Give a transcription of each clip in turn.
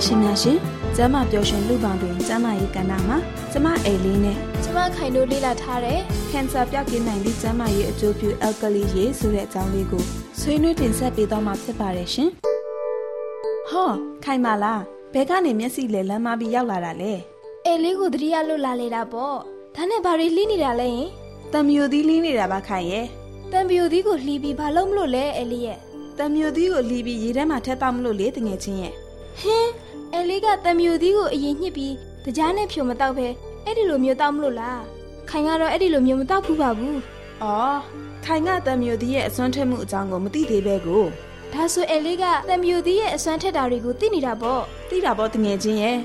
ရရှိများရှင်ကျမပျော်ရွှင်လူပေါင်းတွင်ကျမရေးကဏ္ဍမှာကျမအိမ်လေးနဲ့ကျမခိုင်တို့လေ့လာထားတဲ့ကန်ဆာပြောက်ကင်းနိုင်သည့်ကျမရေးအကျိုးပြုအယ်ကလီရေးဆိုတဲ့အကြောင်းလေးကိုဆွေးနွေးတင်ဆက်ပေးသွားမှာဖြစ်ပါတယ်ရှင်။ဟောခိုင်ပါလားဘဲကနေမျက်စိလဲလမ်းမပြီးရောက်လာတာလေ။အိမ်လေးကိုတတိယလွတ်လာလေတာပေါ့။ဒါနဲ့ဘာတွေလှိနေတာလဲယင်။ တံမြူသီးလင်းနေတာပါခိုင်ရဲ့တံမြူသီးကိုလှီးပြီးဘာလို့မလို့လဲအဲလေးရဲ့တံမြူသီးကိုလှီးပြီးရေထဲမှာထည့်တောက်မလို့လေတငယ်ချင်းရဲ့ဟင်းအဲလေးကတံမြူသီးကိုအရင်ညှစ်ပြီးတကြားနဲ့ဖြိုမတောက်ပဲအဲ့ဒီလိုမျိုးတောက်မလို့လားခိုင်ကတော့အဲ့ဒီလိုမျိုးမတောက်ဘူးပါဘူးအော်ခိုင်ကတံမြူသီးရဲ့အစွမ်းထက်မှုအကြောင်းကိုမသိသေးပဲကိုဒါဆိုအဲလေးကတံမြူသီးရဲ့အစွမ်းထက်တာတွေကိုသိနေတာပေါ့သိတာပေါ့တငယ်ချင်းရဲ့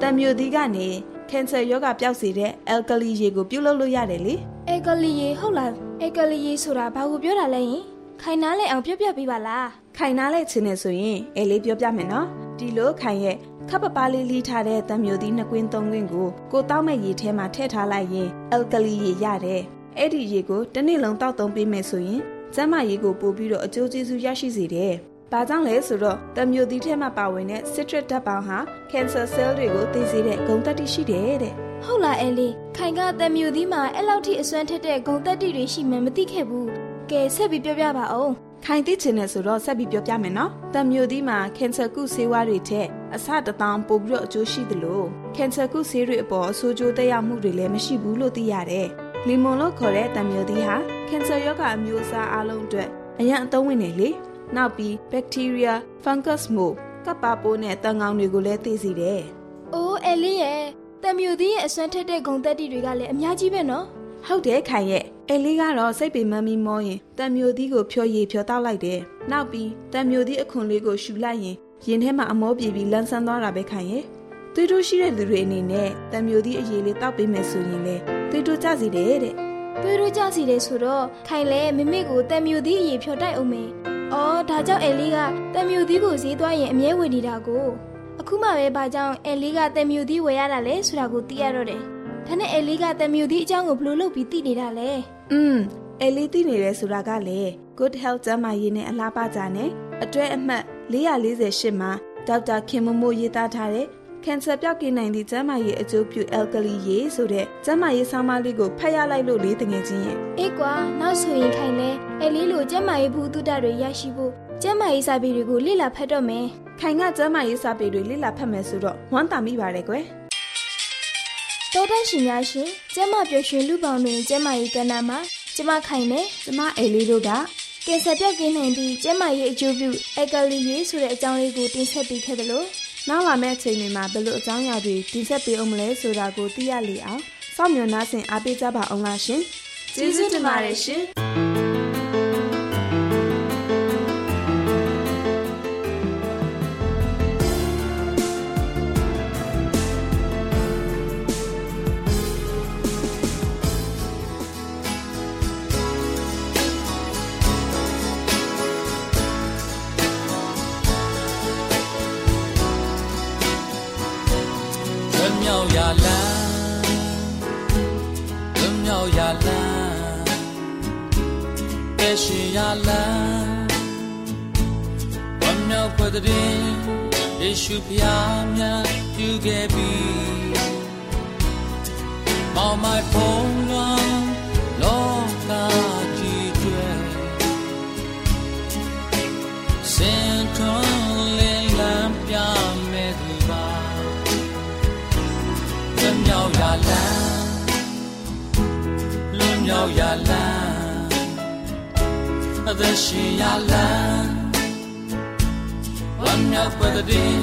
တံမြူသီးကနေ ကင်ဆာရောဂါပျောက်စေတဲ့အယ်ကလီရေကိုပြုတ်လုပ်လို့ရတယ်လေအယ်ကလီရေဟုတ်လားအယ်ကလီရေဆိုတာဘာကိုပြောတာလဲယင်ခိုင်နားလဲအောင်ပြောပြပေးပါလားခိုင်နားလဲချင်းနေဆိုရင်အဲလေးပြောပြမယ်နော်ဒီလိုခိုင်ရဲ့ခပ်ပပလေးလီးထားတဲ့တံမျိုးသီးနှစ်ကွင်းသုံးကွင်းကိုကိုတောက်မဲ့ရေထဲမှာထည့်ထားလိုက်ရင်အယ်ကလီရေရတယ်အဲ့ဒီရေကိုတစ်နေ့လုံးတောက်သုံးပေးမယ်ဆိုရင်ကျန်းမာရေးကိုပို့ပြီးတော့အကျိုးကျေးဇူးရရှိစေတယ်။ ဘာကြောင့်လဲဆိုတော့တမျိုးသီးထဲမှာပါဝင်တဲ့ citric ဓာတ်ပေါင်းဟာ cancer cell တွေကိုသိစေတဲ့ဂုဏ်သတ္တိရှိတယ်တဲ့။ဟုတ်လားအဲလေးခိုင်ကတမျိုးသီးမှာအဲ့လောက်ထိအစွမ်းထက်တဲ့ဂုဏ်သတ္တိတွေရှိမှမသိခဲ့ဘူး။ကဲဆက်ပြီးပြောပြပါအောင်။ခိုင်သိချင်တယ်ဆိုတော့ဆက်ပြီးပြောပြမယ်နော်။တမျိုးသီးမှာ cancer ကုဆေးဝါးတွေထက်အဆတထောင်ပိုပြီးတော့အကျိုးရှိသလို cancer ကုဆေးတွေအပေါ်အဆိုးကျိုးသက်ရောက်မှုတွေလည်းမရှိဘူးလို့သိရတယ်။လီမွန်လို့ခေါ်တဲ့တမျိုးသီးဟာ cancer ရောဂါအမျိုးအစားအလုံးအတွက်အရန်အသုံးဝင်နေလေ။ နောက်ပြီး bacteria, fungus မို့ကပ်ပါပိုးနဲ့တန်ကောင်တွေကိုလည်းသိစေတယ်။အိုးအဲလေးရဲ့တံမြူသီးရဲ့အစွမ်းထက်တဲ့ဂုံသက်တီတွေကလည်းအများကြီးပဲနော်။ဟုတ်တယ်ခိုင်ရဲ့အဲလေးကတော့စိတ်ပေမမီမောရင်တံမြူသီးကိုဖြောရည်ဖြောတောက်လိုက်တယ်။နောက်ပြီးတံမြူသီးအခွန်လေးကိုရှူလိုက်ရင်ရင်ထဲမှာအမောပြေပြီးလန်းဆန်းသွားတာပဲခိုင်ရဲ့။သွေးတိုးရှိတဲ့လူတွေအနေနဲ့တံမြူသီးအရည်လေးတောက်ပေးမယ်ဆိုရင်လေသွေးတိုးကျစီတယ်တဲ့။သွေးတိုးကျစီတယ်ဆိုတော့ခိုင်လဲမိမိကိုတံမြူသီးအရည်ဖြောတိုက်အောင်မယ်။ အော်ဒါကြောင့်အဲလီကတံမြူသီးကိုဈေးသွားရင်အမြဲဝယ်နေတာကိုအခုမှပဲဘာကြောင့်အဲလီကတံမြူသီးဝယ်ရတာလဲဆိုတာကိုသိရတော့တယ်ဒါနဲ့အဲလီကတံမြူသီးအကြောင်းကိုဘယ်လိုလုပ်ပြီးသိနေတာလဲอืมအဲလီသိနေတယ်ဆိုတာကလေ Good Health ကျန်းမာရေးနဲ့အလားပါကြနဲ့အတွဲအမှတ်448မှာဒေါက်တာခင်မမိုးရေးသားထားတဲ့ ကန်ဆာပြောက်ကင်းနိုင်သည့်ကျန်းမာရေးအကျိုးပြုအယ်ကလီရေဆိုတဲ့ကျန်းမာရေးဆောင်းပါးလေးကိုဖတ်ရလိုက်လို့လေးတငယ်ချင်းရဲ့အေးကွာနောက်ဆိုရင်ခိုင်လဲအဲလေးလိုကျန်းမာရေးဘူးတုဒ္ဒတွေရရှိဖို့ကျန်းမာရေးစာပေတွေကိုလေ့လာဖတ်တော့မယ်ခိုင်ကကျန်းမာရေးစာပေတွေလေ့လာဖတ်မယ်ဆိုတော့ဝမ်းသာမိပါတယ်ကွယ်တောတရှင်များရှင်ကျမပျော်ရွှင်လူပေါင်းတွင်ကျမရေးကဏ္ဍမှာကျမခိုင်နဲ့ကျမအေလေးတို့ကကင်ဆာပြောက်ကင်းနိုင်သည့်ကျမရေးအကျိုးပြုအက်ကလီရေးဆိုတဲ့အကြောင်းလေးကိုတင်ဆက်ပေးခဲ့တယ်လို့ နောက်လာမယ့်အချိန်တွေမှာဘယ်လိုအကြောင်းအရာတွေတင်ဆက်ပေးအောင်မလဲဆိုတာကိုသိရလေအောင်စောင့်မျှော်နှားဆင်အားပေးကြပါအောင်လားရှင်ကျေးဇူးတင်ပါတယ်ရှင် လန်းဝမ်းမြောက်ဖွယ်တဲ့ယေရှုဖျားမြတ်ပြုခဲ့ပြီမောင်မို သက်ရှင်ရလန်းဝမ်းမြောက်ပွက်တဲ့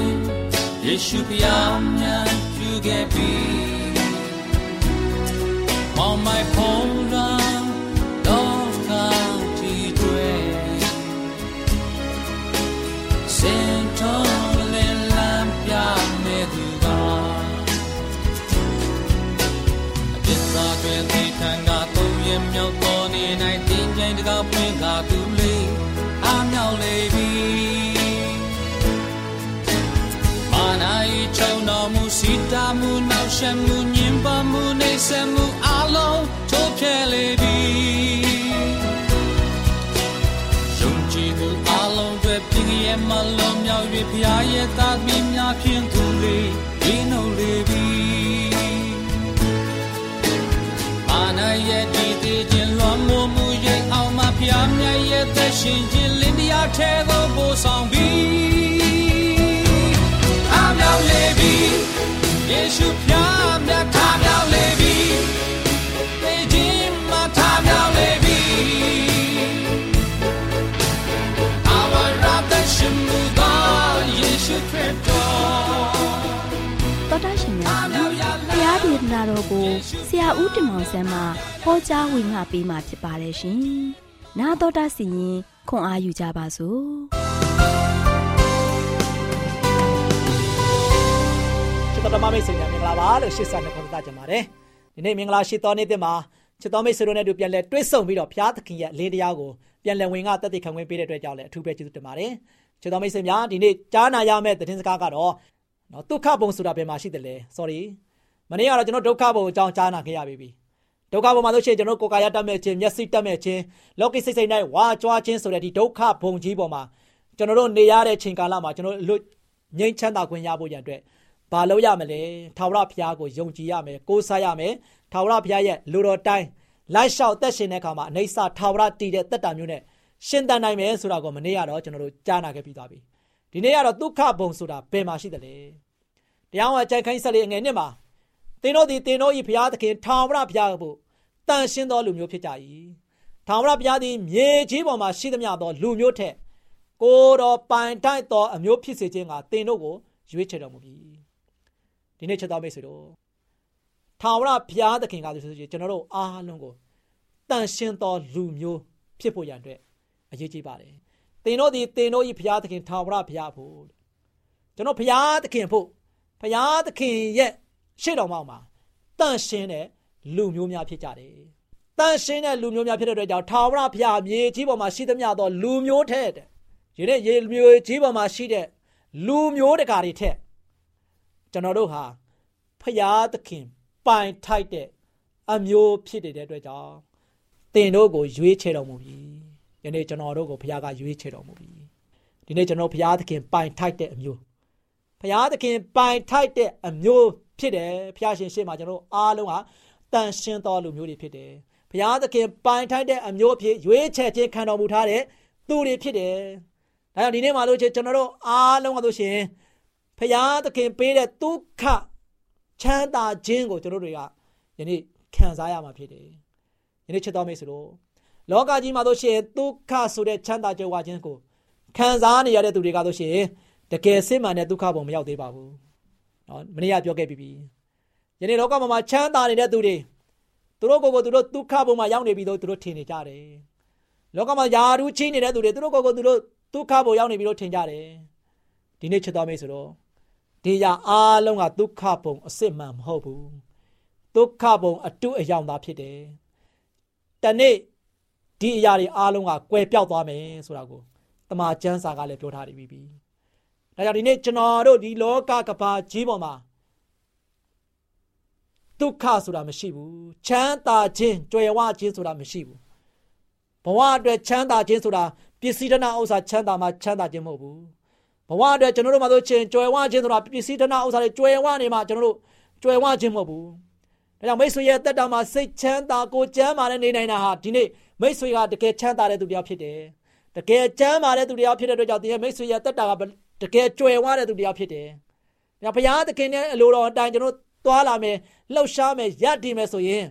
ယေရှုဖျားမြတ်ပြုခဲ့ပြီ on my မူနောက်ရှက်မှုညင်ပါမှုနေဆက်မှုအလုံးချိုးဖျက်လေပြီယုံကြည်သူအလုံးတွေပြင်းရဲ့မလုံးမြောက်၍ဖျားရဲ့သားသမီးများဖြင့်သူလေးဒီနှုတ်လေပြီမာနာရဲ့ဒီတည်ခြင်းလွန်မှုမှုရဲ့အောင်မဖျားမြတ်ရဲ့သက်ရှင်ခြင်းလင်းတရားထဲသို့ပို့ဆောင် ယေရှုဖျားမြတ်ထားမြောက်လေပြီပေခြင်းမထားမြောက်လေပြီ Our rather shimu da ယေရှုခရစ်တော်တော်တာရှင်များခင်ဗျာတရားဒေသနာတော်ကိုဆရာဦးတင်မောင်ဆန်းမှဟောကြားဝင်ငါပေးมาဖြစ်ပါတယ်ရှင်။နာတော်တာစီရင်ခွန်အားယူကြပါစို့။ ချစ်တော်မမိတ်ဆွေများမင်္ဂလာပါလို့ရှစ်ဆနဲ့ခေါ်သကြပါတယ်ဒီနေ့မင်္ဂလာရှိတော်နေ့တင်မှာချစ်တော်မိတ်ဆွေတို့နဲ့တို့ပြန်လဲတွဲဆုံပြီးတော့ဘုရားသခင်ရဲ့လေးတရားကိုပြန်လဲဝင်ကတက်တည်ခံခွင့်ပေးတဲ့အတွက်ကြောင့်လည်းအထူးပဲကျေးဇူးတင်ပါတယ်ချစ်တော်မိတ်ဆွေများဒီနေ့ကြားနာရမယ့်သတင်းစကားကတော့နော်ဒုက္ခဘုံဆိုတာဘယ်မှာရှိတယ်လဲ sorry မနေ့ကတော့ကျွန်တော်ဒုက္ခဘုံအကြောင်းကြားနာခဲ့ရပြီဒုက္ခဘုံမှာဆိုရှင်ကျွန်တော်ကိုယ်ကာယတတ်မဲ့ခြင်းမျက်စိတတ်မဲ့ခြင်းလောကီစိတ်စိတ်၌ဝါကြွားခြင်းဆိုတဲ့ဒီဒုက္ခဘုံကြီးပေါ်မှာကျွန်တော်တို့နေရတဲ့ချိန်ကာလမှာကျွန်တော်တို့ငြိမ်းချမ်းသာခွင့်ရဖို့ရန်အတွက် ဘာလို့ရမလဲထာဝရဘုရားကိုယုံကြည်ရမယ်ကိုးစားရမယ်ထာဝရဘုရားရဲ့လူတော်တိုင်းလိုက်လျှောက်သက်ရှင်တဲ့အခါမှာအနေဆာထာဝရတည်တဲ့တက်တာမျိုးနဲ့ရှင်တန်နိုင်မယ်ဆိုတာကိုမနေ့ကတော့ကျွန်တော်တို့ကြားနာခဲ့ပြီးသွားပြီဒီနေ့ကတော့ဒုက္ခဘုံဆိုတာဘယ်မှာရှိတယ်လဲတရားဝင်အကြိုက်ခိုင်းဆက်လေးအငယ်နှစ်မှာသင်တို့သည်သင်တို့၏ဘုရားသခင်ထာဝရဘုရားကိုတန်ရှင်းသောလူမျိုးဖြစ်ကြ၏ထာဝရဘုရားသည်မြေကြီးပေါ်မှာရှိသမျှသောလူမျိုးထက်ကိုတော်ပိုင်တိုက်သောအမျိုးဖြစ်စေခြင်းကသင်တို့ကိုရွေးချယ်တော်မူပြီ ဒီနေ့ချက်တော်မိတ်ဆွေတို့ထာဝရဘုရားသခင်ကဆိုရင်ကျွန်တော်တို့အားလုံးကိုတန်ရှင်းသောလူမျိုးဖြစ်ဖို့ရန်အတွက်အရေးကြီးပါတယ်သင်တို့ဒီသင်တို့ဤဘုရားသခင်ထာဝရဘုရားဖို့ကျွန်တော်ဘုရားသခင်ဖို့ဘုရားသခင်ရဲ့ရှေ့တော်မှာမှာတန်ရှင်းတဲ့လူမျိုးများဖြစ်ကြတယ်တန်ရှင်းတဲ့လူမျိုးများဖြစ်တဲ့အတွက်ကြောင့်ထာဝရဘုရားမြေကြီးပေါ်မှာရှိသမျှသောလူမျိုးထဲတဲ့ဒီနေ့ရေမျိုးကြီးပေါ်မှာရှိတဲ့လူမျိုးတကာတွေထက် ကျွန်တော်တို့ဟာဖရာသခင် ပိုင်ထိုက်တဲ့အမျိုးဖြစ်တဲ့အတွက်ကြောင့်တင်တို့ကိုရွေးချယ်တော်မူပြီယနေ့ကျွန်တော်တို့ကိုဖရာကရွေးချယ်တော်မူပြီဒီနေ့ကျွန်တော်ဖရာသခင်ပိုင်ထိုက်တဲ့အမျိုးဖရာသခင်ပိုင်ထိုက်တဲ့အမျိုးဖြစ်တယ်ဖရာရှင်ရှေ့မှာကျွန်တော်အားလုံးဟာတန်ရှင်းတော်လူမျိုးတွေဖြစ်တယ်ဖရာသခင်ပိုင်ထိုက်တဲ့အမျိုးအဖြစ်ရွေးချယ်ခြင်းခံတော်မူထားတဲ့သူတွေဖြစ်တယ်ဒါကြောင့်ဒီနေ့မှာလို့ချင်းကျွန်တော်တို့အားလုံးကဆိုရှင် ဖရာသခင်ပေးတဲ့ဒုက္ခချမ်းသာခြင်းကိုကျွန်တော်တွေကယနေ့ခံစားရမှာဖြစ်တယ်။ယနေ့ချစ်တော်မိတ်ဆွေတို့လောကကြီးမှာဆိုရှင်ဒုက္ခဆိုတဲ့ချမ်းသာကြွယ်ဝခြင်းကိုခံစားနေရတဲ့သူတွေကဆိုရှင်တကယ်စစ်မှန်တဲ့ဒုက္ခဘုံမရောက်သေးပါဘူး။နော်မနေ့ကပြောခဲ့ပြီးပြီ။ယနေ့လောကမှာချမ်းသာနေတဲ့သူတွေသူတို့ကိုယ်ကိုသူတို့ဒုက္ခဘုံမှာရောက်နေပြီးတော့သူတို့ထင်နေကြတယ်။လောကမှာယာရူးချင်းနေတဲ့သူတွေသူတို့ကိုယ်ကိုသူတို့ဒုက္ခဘုံရောက်နေပြီးတော့ထင်ကြတယ်။ဒီနေ့ချစ်တော်မိတ်ဆွေတို့ ဒီရအားလုံးကဒုက္ခဘုံအစစ်မှန်မဟုတ်ဘူးဒုက္ခဘုံအတုအယောင်သာဖြစ်တယ်တနေ့ဒီအရာတွေအားလုံးကကွယ်ပြောက်သွားမယ်ဆိုတာကိုတမန်ကျမ်းစာကလည်းပြောထားပြီးပြီဒါကြောင့်ဒီနေ့ကျွန်တော်တို့ဒီလောကကဘာကြီးပေါ်မှာဒုက္ခဆိုတာမရှိဘူးချမ်းသာခြင်းကြွယ်ဝခြင်းဆိုတာမရှိဘူးဘဝအတွက်ချမ်းသာခြင်းဆိုတာပစ္စည်းတနာဥစ္စာချမ်းသာမှချမ်းသာခြင်းမဟုတ်ဘူး ဘဝအတွက်ကျွန်တော်တို့မှာဆိုချင်းကြွယ်ဝခြင်းဆိုတာပစ္စည်းတနာဥစ္စာတွေကြွယ်ဝနေမှကျွန်တော်တို့ကြွယ်ဝခြင်းမဟုတ်ဘူးဒါကြောင့်မိတ်ဆွေရဲ့တက်တာမှာစိတ်ချမ်းသာကိုကျမ်းမာနဲ့နေနိုင်တာဟာဒီနေ့မိတ်ဆွေကတကယ်ချမ်းသာတဲ့သူတစ်ယောက်ဖြစ်တယ်တကယ်ကျမ်းမာတဲ့သူတစ်ယောက်ဖြစ်တဲ့အတွက်ကြောင့်ဒီမိတ်ဆွေရဲ့တက်တာကတကယ်ကြွယ်ဝတဲ့သူတစ်ယောက်ဖြစ်တယ်ဒါဘုရားသခင်ရဲ့အလိုတော်အတိုင်းကျွန်တော်သွားလာမယ်လှုပ်ရှားမယ်ရည်တည်မယ်ဆိုရင်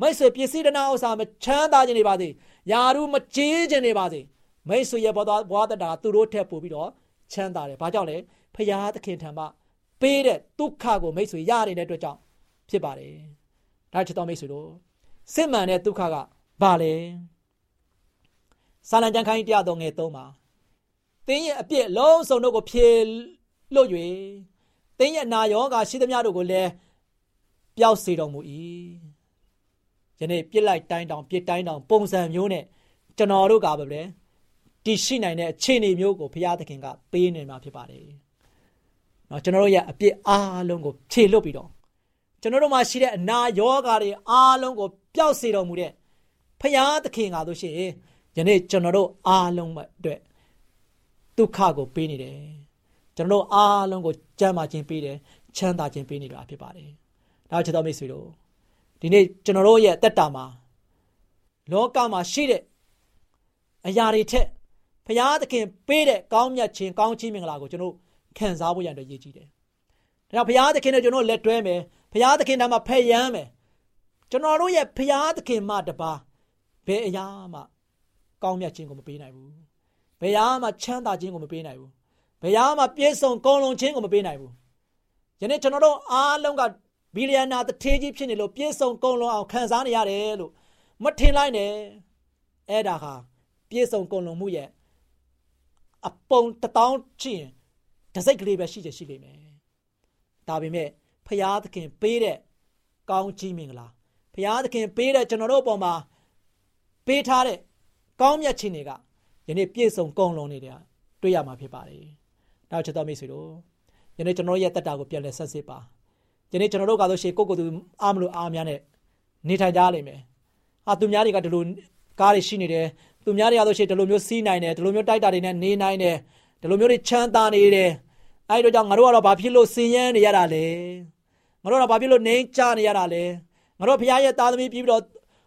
မိတ်ဆွေပစ္စည်းတနာဥစ္စာမချမ်းသာခြင်းနေပါစေယာရုမကြေးခြင်းနေပါစေမိတ်ဆွေရဲ့ဘဝဘဝတတာသူတို့ထက်ပိုပြီးတော့ ချမ်းသာတယ်။ဘာကြောင့်လဲ။ဖရာသခင်ထံမှပေးတဲ့ဒုက္ခကိုမိတ်ဆွေရနေတဲ့အတွက်ကြောင့်ဖြစ်ပါတယ်။ဒါချစ်တော်မိတ်ဆွေတို့စစ်မှန်တဲ့ဒုက္ခကဘာလဲ။စာလံကျမ်းခိုင်းတရားတော်ငယ်၃မှာတင်းရဲ့အပြစ်လုံးစုံတို့ကိုဖြေလွတ်၍တင်းရဲ့နာယောဂါရှိသမျှတို့ကိုလည်းပျောက်စေတော်မူ၏ယနေ့ပြစ်လိုက်တိုင်းတောင်ပြစ်တိုင်းတောင်ပုံစံမျိုးနဲ့ကျွန်တော်တို့ကပဲလေ တည်ရှိနိုင်တဲ့အခြေအနေမျိုးကိုဘုရားသခင်ကပေးနေမှာဖြစ်ပါတယ်။เนาะကျွန်တော်တို့ရဲ့အပြစ်အားလုံးကိုဖြေလွတ်ပြီးတော့ကျွန်တော်တို့မှာရှိတဲ့အနာယောဂါတွေအားလုံးကိုပျောက်စေတော်မူတဲ့ဘုရားသခင်ကဆိုရှင်ယနေ့ကျွန်တော်တို့အားလုံးအတွက်ဒုက္ခကိုပေးနေတယ်။ကျွန်တော်တို့အားလုံးကိုကြမ်းမာခြင်းပေးတယ်ချမ်းသာခြင်းပေးနေတာဖြစ်ပါတယ်။ဒါချစ်တော်မိတ်ဆွေတို့ဒီနေ့ကျွန်တော်တို့ရဲ့တက်တာမှာလောကမှာရှိတဲ့အရာတွေထက် ဘုရားသခင်ပေးတဲ့ကောင်းမြတ်ခြင်းကောင်းချီးမင်္ဂလာကိုကျွန်တော်ခံစားဖို့ရတဲ့ရည်ကြီးတယ်။ဒါကြောင့်ဘုရားသခင်နဲ့ကျွန်တော်လက်တွဲမယ်။ဘုရားသခင်နာမှာဖက်ယမ်းမယ်။ကျွန်တော်တို့ရဲ့ဘုရားသခင်မှတပါဘယ်အရာမှကောင်းမြတ်ခြင်းကိုမပေးနိုင်ဘူး။ဘယ်အရာမှချမ်းသာခြင်းကိုမပေးနိုင်ဘူး။ဘယ်အရာမှပြည့်စုံကုန်လုံခြင်းကိုမပေးနိုင်ဘူး။ယနေ့ကျွန်တော်တို့အားလုံးကဘီလီယံနာတထေးကြီးဖြစ်နေလို့ပြည့်စုံကုန်လုံအောင်ခံစားနေရတယ်လို့မထင်လိုက်နဲ့။အဲ့ဒါဟာပြည့်စုံကုန်လုံမှုရဲ့ အပုံတထောင်ချင်းတစိတ်ကလေးပဲရှိချင်ရှိလိမ့်မယ်ဒါပေမဲ့ဖရာသခင်ပေးတဲ့ကောင်းချီးမင်္ဂလာဖရာသခင်ပေးတဲ့ကျွန်တော်တို့အပေါ်မှာပေးထားတဲ့ကောင်းမြတ်ခြင်းတွေကယနေ့ပြည့်စုံကုန်လုံးနေတဲ့တွေ့ရမှာဖြစ်ပါတယ်။နောက်ချက်တော်မိတ်ဆွေတို့ယနေ့ကျွန်တော်ရဲ့တက်တာကိုပြန်လဲဆက်စစ်ပါ။ယနေ့ကျွန်တော်တို့ကဆိုရှင်ကိုကိုသူအားမလို့အားများနဲ့နေထိုင်ကြလိမ့်မယ်။ဟာသူများတွေကဒီလိုကားတွေရှိနေတယ် သူများတွေရလို့ရှိရင်ဒီလိုမျိုးစီးနိုင်တယ်ဒီလိုမျိုးတိုက်တာတွေနဲ့နေနိုင်တယ်ဒီလိုမျိုးတွေချမ်းသာနေတယ်အဲဒီတော့ကြောင့်ငါတို့ကတော့ဘာဖြစ်လို့စင်ရမ်းနေရတာလဲငါတို့ကတော့ဘာဖြစ်လို့နေကြနေရတာလဲငါတို့ဘုရားရဲ့သားသမီးပြီးပြီးတော့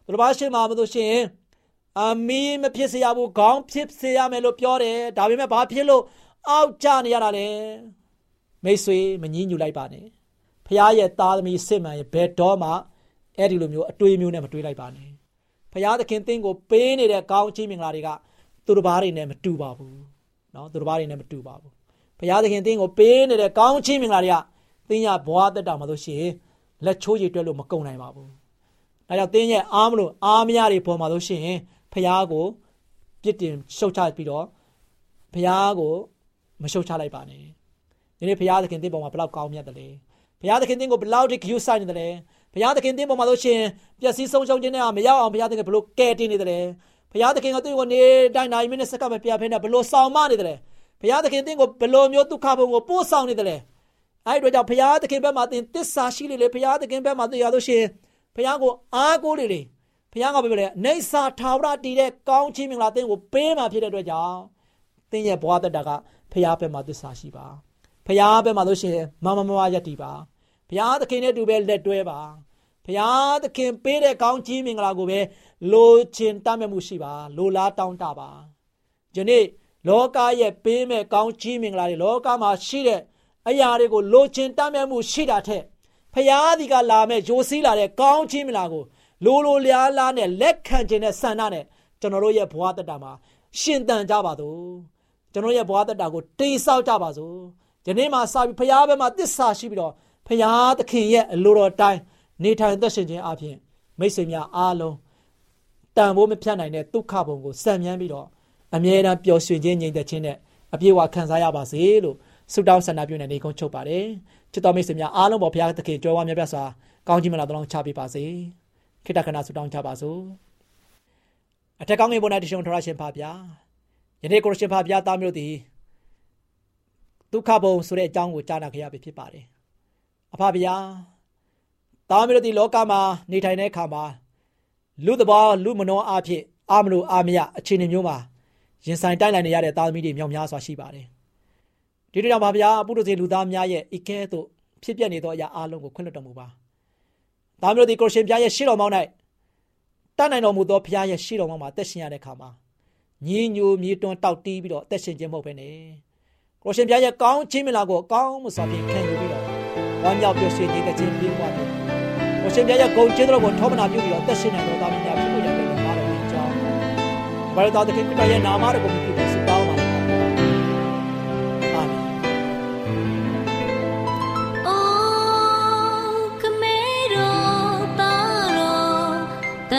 ဘုရားရှိမှမလို့ရှိရင်အမီးမဖြစ်စေရဘူးခေါင်းဖြစ်စေရမယ်လို့ပြောတယ်ဒါပေမဲ့ဘာဖြစ်လို့အောက်ကျနေရတာလဲမိတ်ဆွေမငြင်းညူလိုက်ပါနဲ့ဘုရားရဲ့သားသမီးစစ်မှန်ရဲ့ဘယ်တော့မှအဲ့ဒီလိုမျိုးအတွေးမျိုးနဲ့မတွေးလိုက်ပါနဲ့ ဖရာသခင်သင်ကိုပေးနေတဲ့ကောင်းချီးမင်္ဂလာတွေကသူတစ်ပါးတွေနဲ့မတူပါဘူးเนาะသူတစ်ပါးတွေနဲ့မတူပါဘူးဖရာသခင်သင်ကိုပေးနေတဲ့ကောင်းချီးမင်္ဂလာတွေကသင်ရဘွားတက်တာမှာဆိုရှင်လက်ချိုးရည်တွက်လို့မကုန်နိုင်ပါဘူးဒါကြောင့်သင်ရဲ့အားမလို့အားမရတွေပေါ်မှာဆိုရှင်ဖရာကိုပြစ်တင်ရှုတ်ချပြီးတော့ဖရာကိုမရှုတ်ချလိုက်ပါနဲ့ဒီနေ့ဖရာသခင်သင်ပေါ်မှာဘယ်လောက်ကောင်းမြတ်တယ်လဲဘုရားသခင်သင်ကိုဘယ်လောက်ထိဂရုစိုက်နေတယ်လဲ ဘုရားသခင်သင်ပေါ်မှာလို့ရှင်ပျက်စီးဆုံးရှုံးခြင်းနဲ့မရောက်အောင်ဘုရားသခင်ဘလို့ကယ်တင်နေတယ်လဲဘုရားသခင်ကသူ့ကိုနေတိုင်းနိုင်မိနစ်စက္ကန့်မပြတ်ဖဲနဲ့ဘလို့ဆောင်မနေတယ်လဲဘုရားသခင်သင်ကိုဘလို့မျိုးဒုက္ခဘုံကိုပို့ဆောင်နေတယ်လဲအဲ့ဒီတော့ကြောင့်ဘုရားသခင်ဘက်မှာသင်တစ္ဆာရှိလေလေဘုရားသခင်ဘက်မှာသင်ရလို့ရှင်ဘုရားကိုအားကိုးလေလေဘုရားကပြောလေနေစာထာဝရတည်တဲ့ကောင်းချီးမင်္ဂလာသင်ကိုပေးမှဖြစ်တဲ့အတွက်ကြောင့်သင်ရဲ့ဘဝတတကဘုရားဘက်မှာတစ္ဆာရှိပါဘုရားဘက်မှာလို့ရှင်မမမမယက်တည်ပါ ဘုရားသခင်နဲ့တူပဲလက်တွဲပါဘုရားသခင်ပေးတဲ့ကောင်းချီးမင်္ဂလာကိုပဲလိုချင်တတ်မြတ်မှုရှိပါလိုလားတောင်းတပါယနေ့လောကရဲ့ပေးမဲ့ကောင်းချီးမင်္ဂလာတွေလောကမှာရှိတဲ့အရာတွေကိုလိုချင်တတ်မြတ်မှုရှိတာထက်ဖျားဒီကလာမဲ့ယိုစီးလာတဲ့ကောင်းချီးမင်္ဂလာကိုလိုလိုလျားလားနဲ့လက်ခံခြင်းနဲ့ဆန္ဒနဲ့ကျွန်တော်တို့ရဲ့ဘဝတတမှာရှင်သန်ကြပါစို့ကျွန်တော်ရဲ့ဘဝတတကိုတိမ်ဆောက်ကြပါစို့ယနေ့မှာစပြီးဖျားဘက်မှာတစ္ဆာရှိပြီးတော့ ဖရာသခင်ရဲ့အလိုတော်တိုင်းနေထိုင်သက်ရှင်ခြင်းအပြင်မိတ်ဆွေများအားလုံးတန်ဖိုးမဖြတ်နိုင်တဲ့ဒုက္ခဘုံကိုစံမြန်းပြီးတော့အမြဲတမ်းပျော်ရွှင်ခြင်းငြိမ်သက်ခြင်းနဲ့အပြည့်အဝခံစားရပါစေလို့ဆုတောင်းဆန္ဒပြုနေနေကုန်းချုပ်ပါတယ်ချစ်တော်မိတ်ဆွေများအားလုံးပေါ်ဘုရားသခင်ကြွယ်ဝမြတ်ပြစွာကောင်းချီးမလာတော်ချပေးပါစေခိတ္တခဏဆုတောင်းကြပါစို့အထက်ကောင်းငယ်ပေါ်၌တရှင်ထရရှင်ပါဗျာယနေ့ကိုရှင်ပါဗျာသားမျိုးသည်ဒုက္ခဘုံဆိုတဲ့အကြောင်းကိုကြားနာခဲ့ရပြီဖြစ်ပါတယ် အဖဗျာသားမျိုးတို့ဒီလောကမှာနေထိုင်တဲ့အခါမှာလူသဘောလူမနောအဖြစ်အာမလို့အာမရအခြေအနေမျိုးမှာရင်ဆိုင်တိုက်လိုက်နေရတဲ့သားသမီးတွေမြောက်များစွာရှိပါတယ်ဒီတို့ကြောင့်ပါဗျာပုရိသေလူသားများရဲ့ဤကဲသို့ဖြစ်ပျက်နေသောအရာအလုံးကိုခွင့်လွှတ်တော်မူပါဒါမျိုးဒီကိုရှင်ပြားရဲ့ရှေ့တော်မောင်း၌တတ်နိုင်တော်မူသောဘုရားရဲ့ရှေ့တော်မောင်းမှာတက်ရှင်ရတဲ့အခါမှာညီညိုမြေတွန်းတောက်တီးပြီးတော့တက်ရှင်ခြင်းမဟုတ်ဘဲနဲ့ကိုရှင်ပြားရဲ့ကောင်းခြင်းမလားကိုကောင်းမှုစွာဖြင့်ခံယူပြီးတော့ ဝမ်းမြောက်ပျော်ရွှင်နေတဲ့ခြင်းပြီးသွားတယ်ကိုရှင်ပြားရဲ့ဂုဏ်ကျေးဇူးတော်ကိုထောပနာပြုပြီးတော့တက်ရှင်နိုင်တော်သားမင်းများဖြစ်ဖို့ရတဲ့မာတော်ကြီးကြောင်းဘာလို့တော်တခင်ခရစ်တော်ရဲ့နာမတော်ကိုမြည်ပြီးဆုတောင်းပါလဲအာမင်အိုကမေရောတာရောတ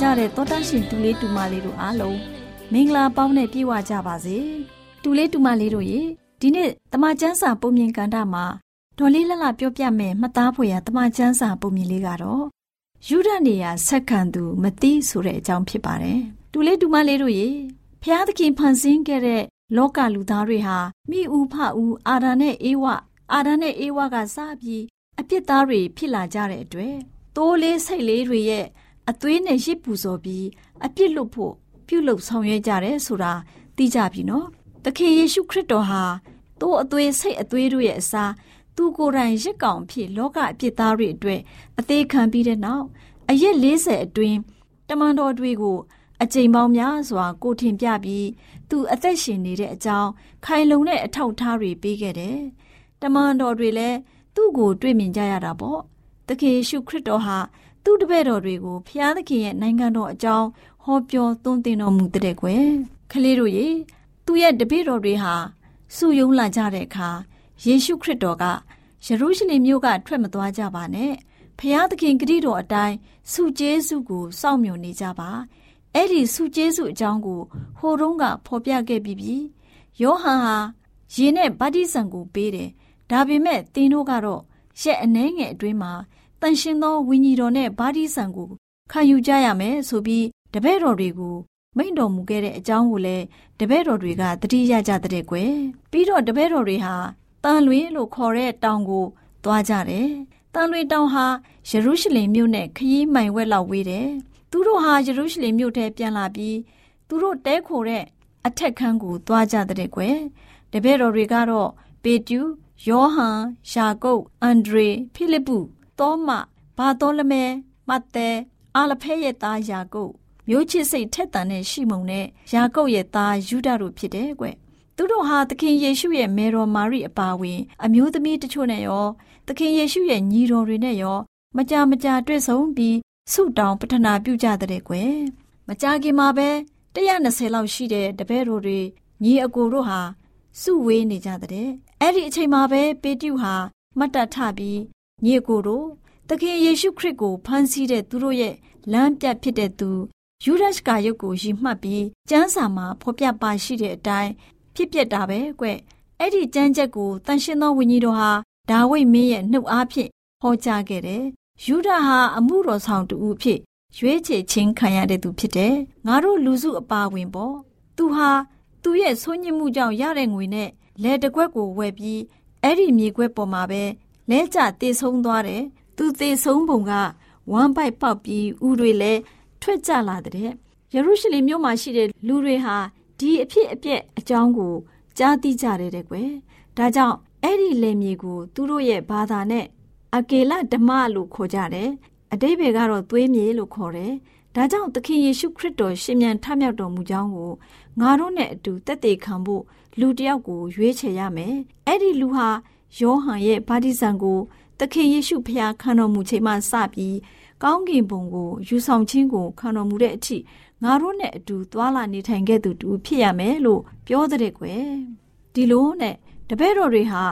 ကြတဲ့တောတန့်ရှင်တူလေးတူမလေးတို့အားလုံးမင်္ဂလာပေါင်းနဲ့ပြည့်ဝကြပါစေတူလေးတူမလေးတို့ရေဒီနေ့တမချန်းစာပုံမြင်ကန်တာမှာဒေါ်လေးလှလှပြောပြမယ်မှတ်သားဖွယ်ရတမချန်းစာပုံမြင်လေးကတော့ယူဒနေရဆက်ခံသူမသိဆိုတဲ့အကြောင်းဖြစ်ပါတယ်တူလေးတူမလေးတို့ရေဖျားသခင်ဖန်ဆင်းခဲ့တဲ့လောကလူသားတွေဟာမိဦးဖဦးအာဒာနဲ့အေဝအာဒာနဲ့အေဝကစပြီးအပြစ်သားတွေဖြစ်လာကြတဲ့အတွက်တိုးလေးစိတ်လေးတွေရဲ့ အသွေးနဲ့ရစ်ပူဇော်ပြီးအပြစ်လွတ်ဖို့ပြုလုပ်ဆောင်ရွက်ကြတယ်ဆိုတာသိကြပြီနော်။သခင်ယေရှုခရစ်တော်ဟာတိုးအသွေးစိတ်အသွေးတို့ရဲ့အစားသူကိုယ်တိုင်ရစ်ကောင်ဖြစ်လောကအပြစ်သားတွေအတွက်အသေးခံပြီးတဲ့နောက်အရက်40အတွင်းတမန်တော်တွေကိုအကြိမ်ပေါင်းများစွာကိုထင်ပြပြီးသူအသက်ရှင်နေတဲ့အကြောင်းခိုင်လုံတဲ့အထောက်အထားတွေပေးခဲ့တယ်။တမန်တော်တွေလည်းသူ့ကိုတွေ့မြင်ကြရတာပေါ့။သခင်ယေရှုခရစ်တော်ဟာ သူ့တပည့်တော်တွေကိုဖျားသခင်ရဲ့နိုင်ငံတော်အကြောင်းဟောပြောသွန်သင်တော်မူတဲ့ကွယ်ခလေးတို့ရေသူ့ရဲ့တပည့်တော်တွေဟာစုယုံလာကြတဲ့အခါယေရှုခရစ်တော်ကယေရုရှလင်မြို့ကထွက်မသွားကြပါနဲ့ဖျားသခင်ဂရုတော်အတိုင်းစုကျေးစုကိုစောင့်မျှော်နေကြပါအဲ့ဒီစုကျေးစုအကြောင်းကိုဟိုတုန်းကဖော်ပြခဲ့ပြီးပြီယောဟန်ဟာရေနဲ့ဗတ္တိဇံကိုပေးတယ်ဒါပေမဲ့သင်တို့ကတော့ရက်အနှဲငယ်အတွင်းမှာ တန်ရှင်သောဝိညာဉ်တော်နဲ့ဗာဒီဆံကိုခံယူကြရမယ်ဆိုပြီးတပည့်တော်တွေကိုမိန့်တော်မူခဲ့တဲ့အကြောင်းကိုလည်းတပည့်တော်တွေကသတိရကြတဲ့ကွယ်ပြီးတော့တပည့်တော်တွေဟာတန်လွင်လို့ခေါ်တဲ့တောင်ကိုသွားကြတယ်တန်လွင်တောင်ဟာယေရုရှလင်မြို့နဲ့ခရီးမိုင်ဝက်လောက်ဝေးတယ်သူတို့ဟာယေရုရှလင်မြို့ထဲပြန်လာပြီးသူတို့တဲခိုတဲ့အထက်ခန်းကိုသွားကြတဲ့ကွယ်တပည့်တော်တွေကတော့ပေတူယောဟန်ယာကုပ်အန်ဒရေဖိလိပ္ပု သောမဘာသောလမဲမတ်သဲအာလဖဲရဲ့သားယာကုပ်မျိုးချစ်စိတ်ထက်သန်တဲ့ရှိမုန်နဲ့ယာကုပ်ရဲ့သားယူဒတို့ဖြစ်တယ်ကွသူတို့ဟာသခင်ယေရှုရဲ့မေတော်မာရိအပါဝင် အမျိုးသမီးတချို့နဲ့ရောသခင်ယေရှုရဲ့ညီတော်တွေနဲ့ရောမကြမကြတွေ့ဆုံပြီးဆုတောင်းပတနာပြုကြတဲ့ကွယ်မကြခင်မှာပဲ120လောက်ရှိတဲ့တပည့်တော်တွေညီအကိုတို့ဟာစုဝေးနေကြတဲ့အဲ့ဒီအချိန်မှာပဲပေတျုဟာမတ်တထပြီး ညီကိုတို့သခင်ယေရှုခရစ်ကိုဖန်ဆီးတဲ့သူတို့ရဲ့လမ်းပြဖြစ်တဲ့သူယူဒရှ်ကာယုတ်ကိုရည်မှတ်ပြီးကျမ်းစာမှာဖော်ပြပါရှိတဲ့အတိုင်းဖြစ်ပျက်တာပဲကွအဲ့ဒီကျမ်းချက်ကိုတန်ရှင်းသောဝိညာဉ်တော်ဟာဒါဝိဒ်မင်းရဲ့နှုတ်အားဖြင့်ဟောကြားခဲ့တယ်ယူဒဟာအမှုတော်ဆောင်တူအဖြစ်ရွေးချယ်ခြင်းခံရတဲ့သူဖြစ်တယ်ငါတို့လူစုအပါဝင်ပေါ့သူဟာသူ့ရဲ့ဆိုးညစ်မှုကြောင့်ရတဲ့ငွေနဲ့လဲတကွက်ကိုဝယ်ပြီးအဲ့ဒီမြေခွက်ပေါ်မှာပဲ လဲကျတေဆုံးသွားတယ်။သူတေဆုံးပုံကဝမ်းပိုက်ပေါက်ပြီးဥတွေလည်းထွက်ကြလာတဲ့ယေရုရှလင်မြို့မှာရှိတဲ့လူတွေဟာဒီအဖြစ်အပျက်အကြောင်းကိုကြားသိကြတယ်တဲ့ကွယ်။ဒါကြောင့်အဲ့ဒီလယ်မြေကိုသူတို့ရဲ့ဘာသာနဲ့အကေလဓမ္မလို့ခေါ်ကြတယ်။အတိဘယ်ကတော့သွေးမြေလို့ခေါ်တယ်။ဒါကြောင့်သခင်ယေရှုခရစ်တော်ရှင်မြန်ထမြောက်တော်မူကြောင်းကိုငါတို့နဲ့အတူတက်သေးခံဖို့လူတယောက်ကိုရွေးချယ်ရမယ်။အဲ့ဒီလူဟာ ယောဟန်ရဲ့ဗာတိဇံကိုသခင်ယေရှုဖျားခံတော်မူချိန်မှစပြီးကောင်းကင်ဘုံကိုယူဆောင်ခြင်းကိုခံတော်မူတဲ့အထိငါတို့နဲ့အတူသွာလာနေထိုင်ခဲ့သူတူဖြစ်ရမယ်လို့ပြောတဲ့ကွယ်ဒီလိုနဲ့တပည့်တော်တွေဟာ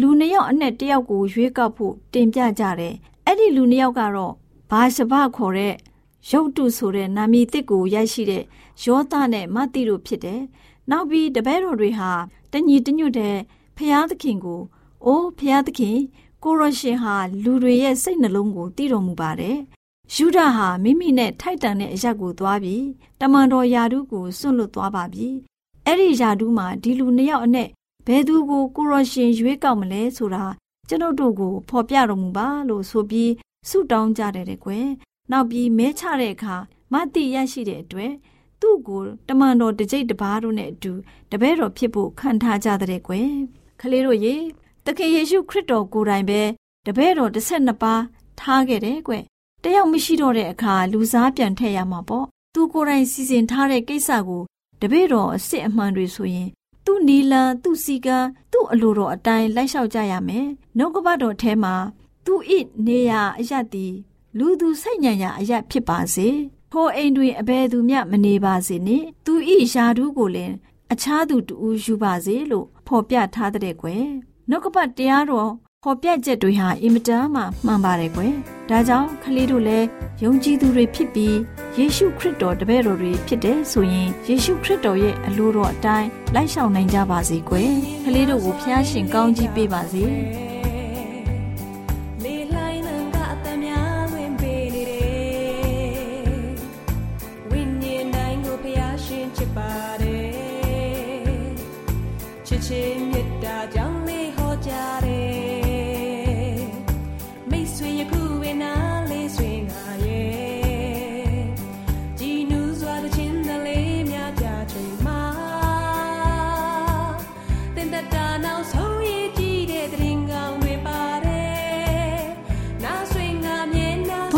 လူနှစ်ယောက်အနက်တစ်ယောက်ကိုရွေးကောက်ဖို့တင်ပြကြတယ်အဲ့ဒီလူနှစ်ယောက်ကတော့ဘာရှဘခေါ်တဲ့ရုတ်တုဆိုတဲ့နာမည်တစ်ကိုရရှိတဲ့ယောသနဲ့မသိတို့ဖြစ်တယ်နောက်ပြီးတပည့်တော်တွေဟာတညီတညွတ်တဲ့ဖျားသခင်ကို အိုးဖျားသခင်ကိုရရှင်ဟာလူတွေရဲ့စိတ်နှလုံးကိုတည်တော်မူပါတယ်။ယူဒာဟာမိမိနဲ့ထိုက်တန်တဲ့အရက်ကိုသွားပြီးတမန်တော်ယာဒုကိုစွန့်လွတ်သွားပါပြီ။အဲ့ဒီယာဒုမှာဒီလူနှစ်ယောက်အနက်ဘယ်သူကိုကိုရရှင်ရွေးကောက်မလဲဆိုတာကျွန်ုပ်တို့ကိုဖော်ပြတော်မူပါလို့ဆိုပြီးဆုတောင်းကြတယ်တဲ့ကွယ်။နောက်ပြီးမဲချတဲ့အခါမတိရရှိတဲ့အတွက်သူ့ကိုတမန်တော်တကြိတ်တပားတို့နဲ့အတူတပည့်တော်ဖြစ်ဖို့ခံထားကြတဲ့ကွယ်။ကလေးတို့ရေ သခင်ယေရှုခရစ်တော်ကိုယ်တိုင်ပဲတပည့်တော်12ပါးထားခဲ့တယ်ကွတယောက်မရှိတော့တဲ့အခါလူစားပြန်ထည့်ရမှာပေါ့သူကိုယ်တိုင်စီစဉ်ထားတဲ့ကိစ္စကိုတပည့်တော်အစ်စ်အမှန်တွေဆိုရင်သူ့နီလန်သူ့စီကံသူ့အလိုတော်အတိုင်းလိုက်လျှောက်ကြရမယ်နှုတ်ကပတ်တော်ထဲမှာသူ့ဤနေရာအရသည်လူသူစိတ်ညံရာအရဖြစ်ပါစေထိုအိမ်တွင်အဘယ်သူမျှမနေပါစေနှင့်သူဤယာဒူးကိုလည်းအခြားသူတူယူပါစေလို့ဖော်ပြထားတဲ့ကွယ် နှုတ်ကပတ်တရားတော်ဖော်ပြချက်တွေဟာအင်မတန်မှမှန်ပါတယ်ကွယ်။ဒါကြောင့်ကလေးတို့လည်းယုံကြည်သူတွေဖြစ်ပြီးယေရှုခရစ်တော်တပည့်တော်တွေဖြစ်တဲ့ဆိုရင်ယေရှုခရစ်တော်ရဲ့အလိုတော်အတိုင်းလိုက်ဆောင်နိုင်ကြပါစေကွယ်။ကလေးတို့ကိုဖျားရှင်ကောင်းကြီးပေးပါစေ။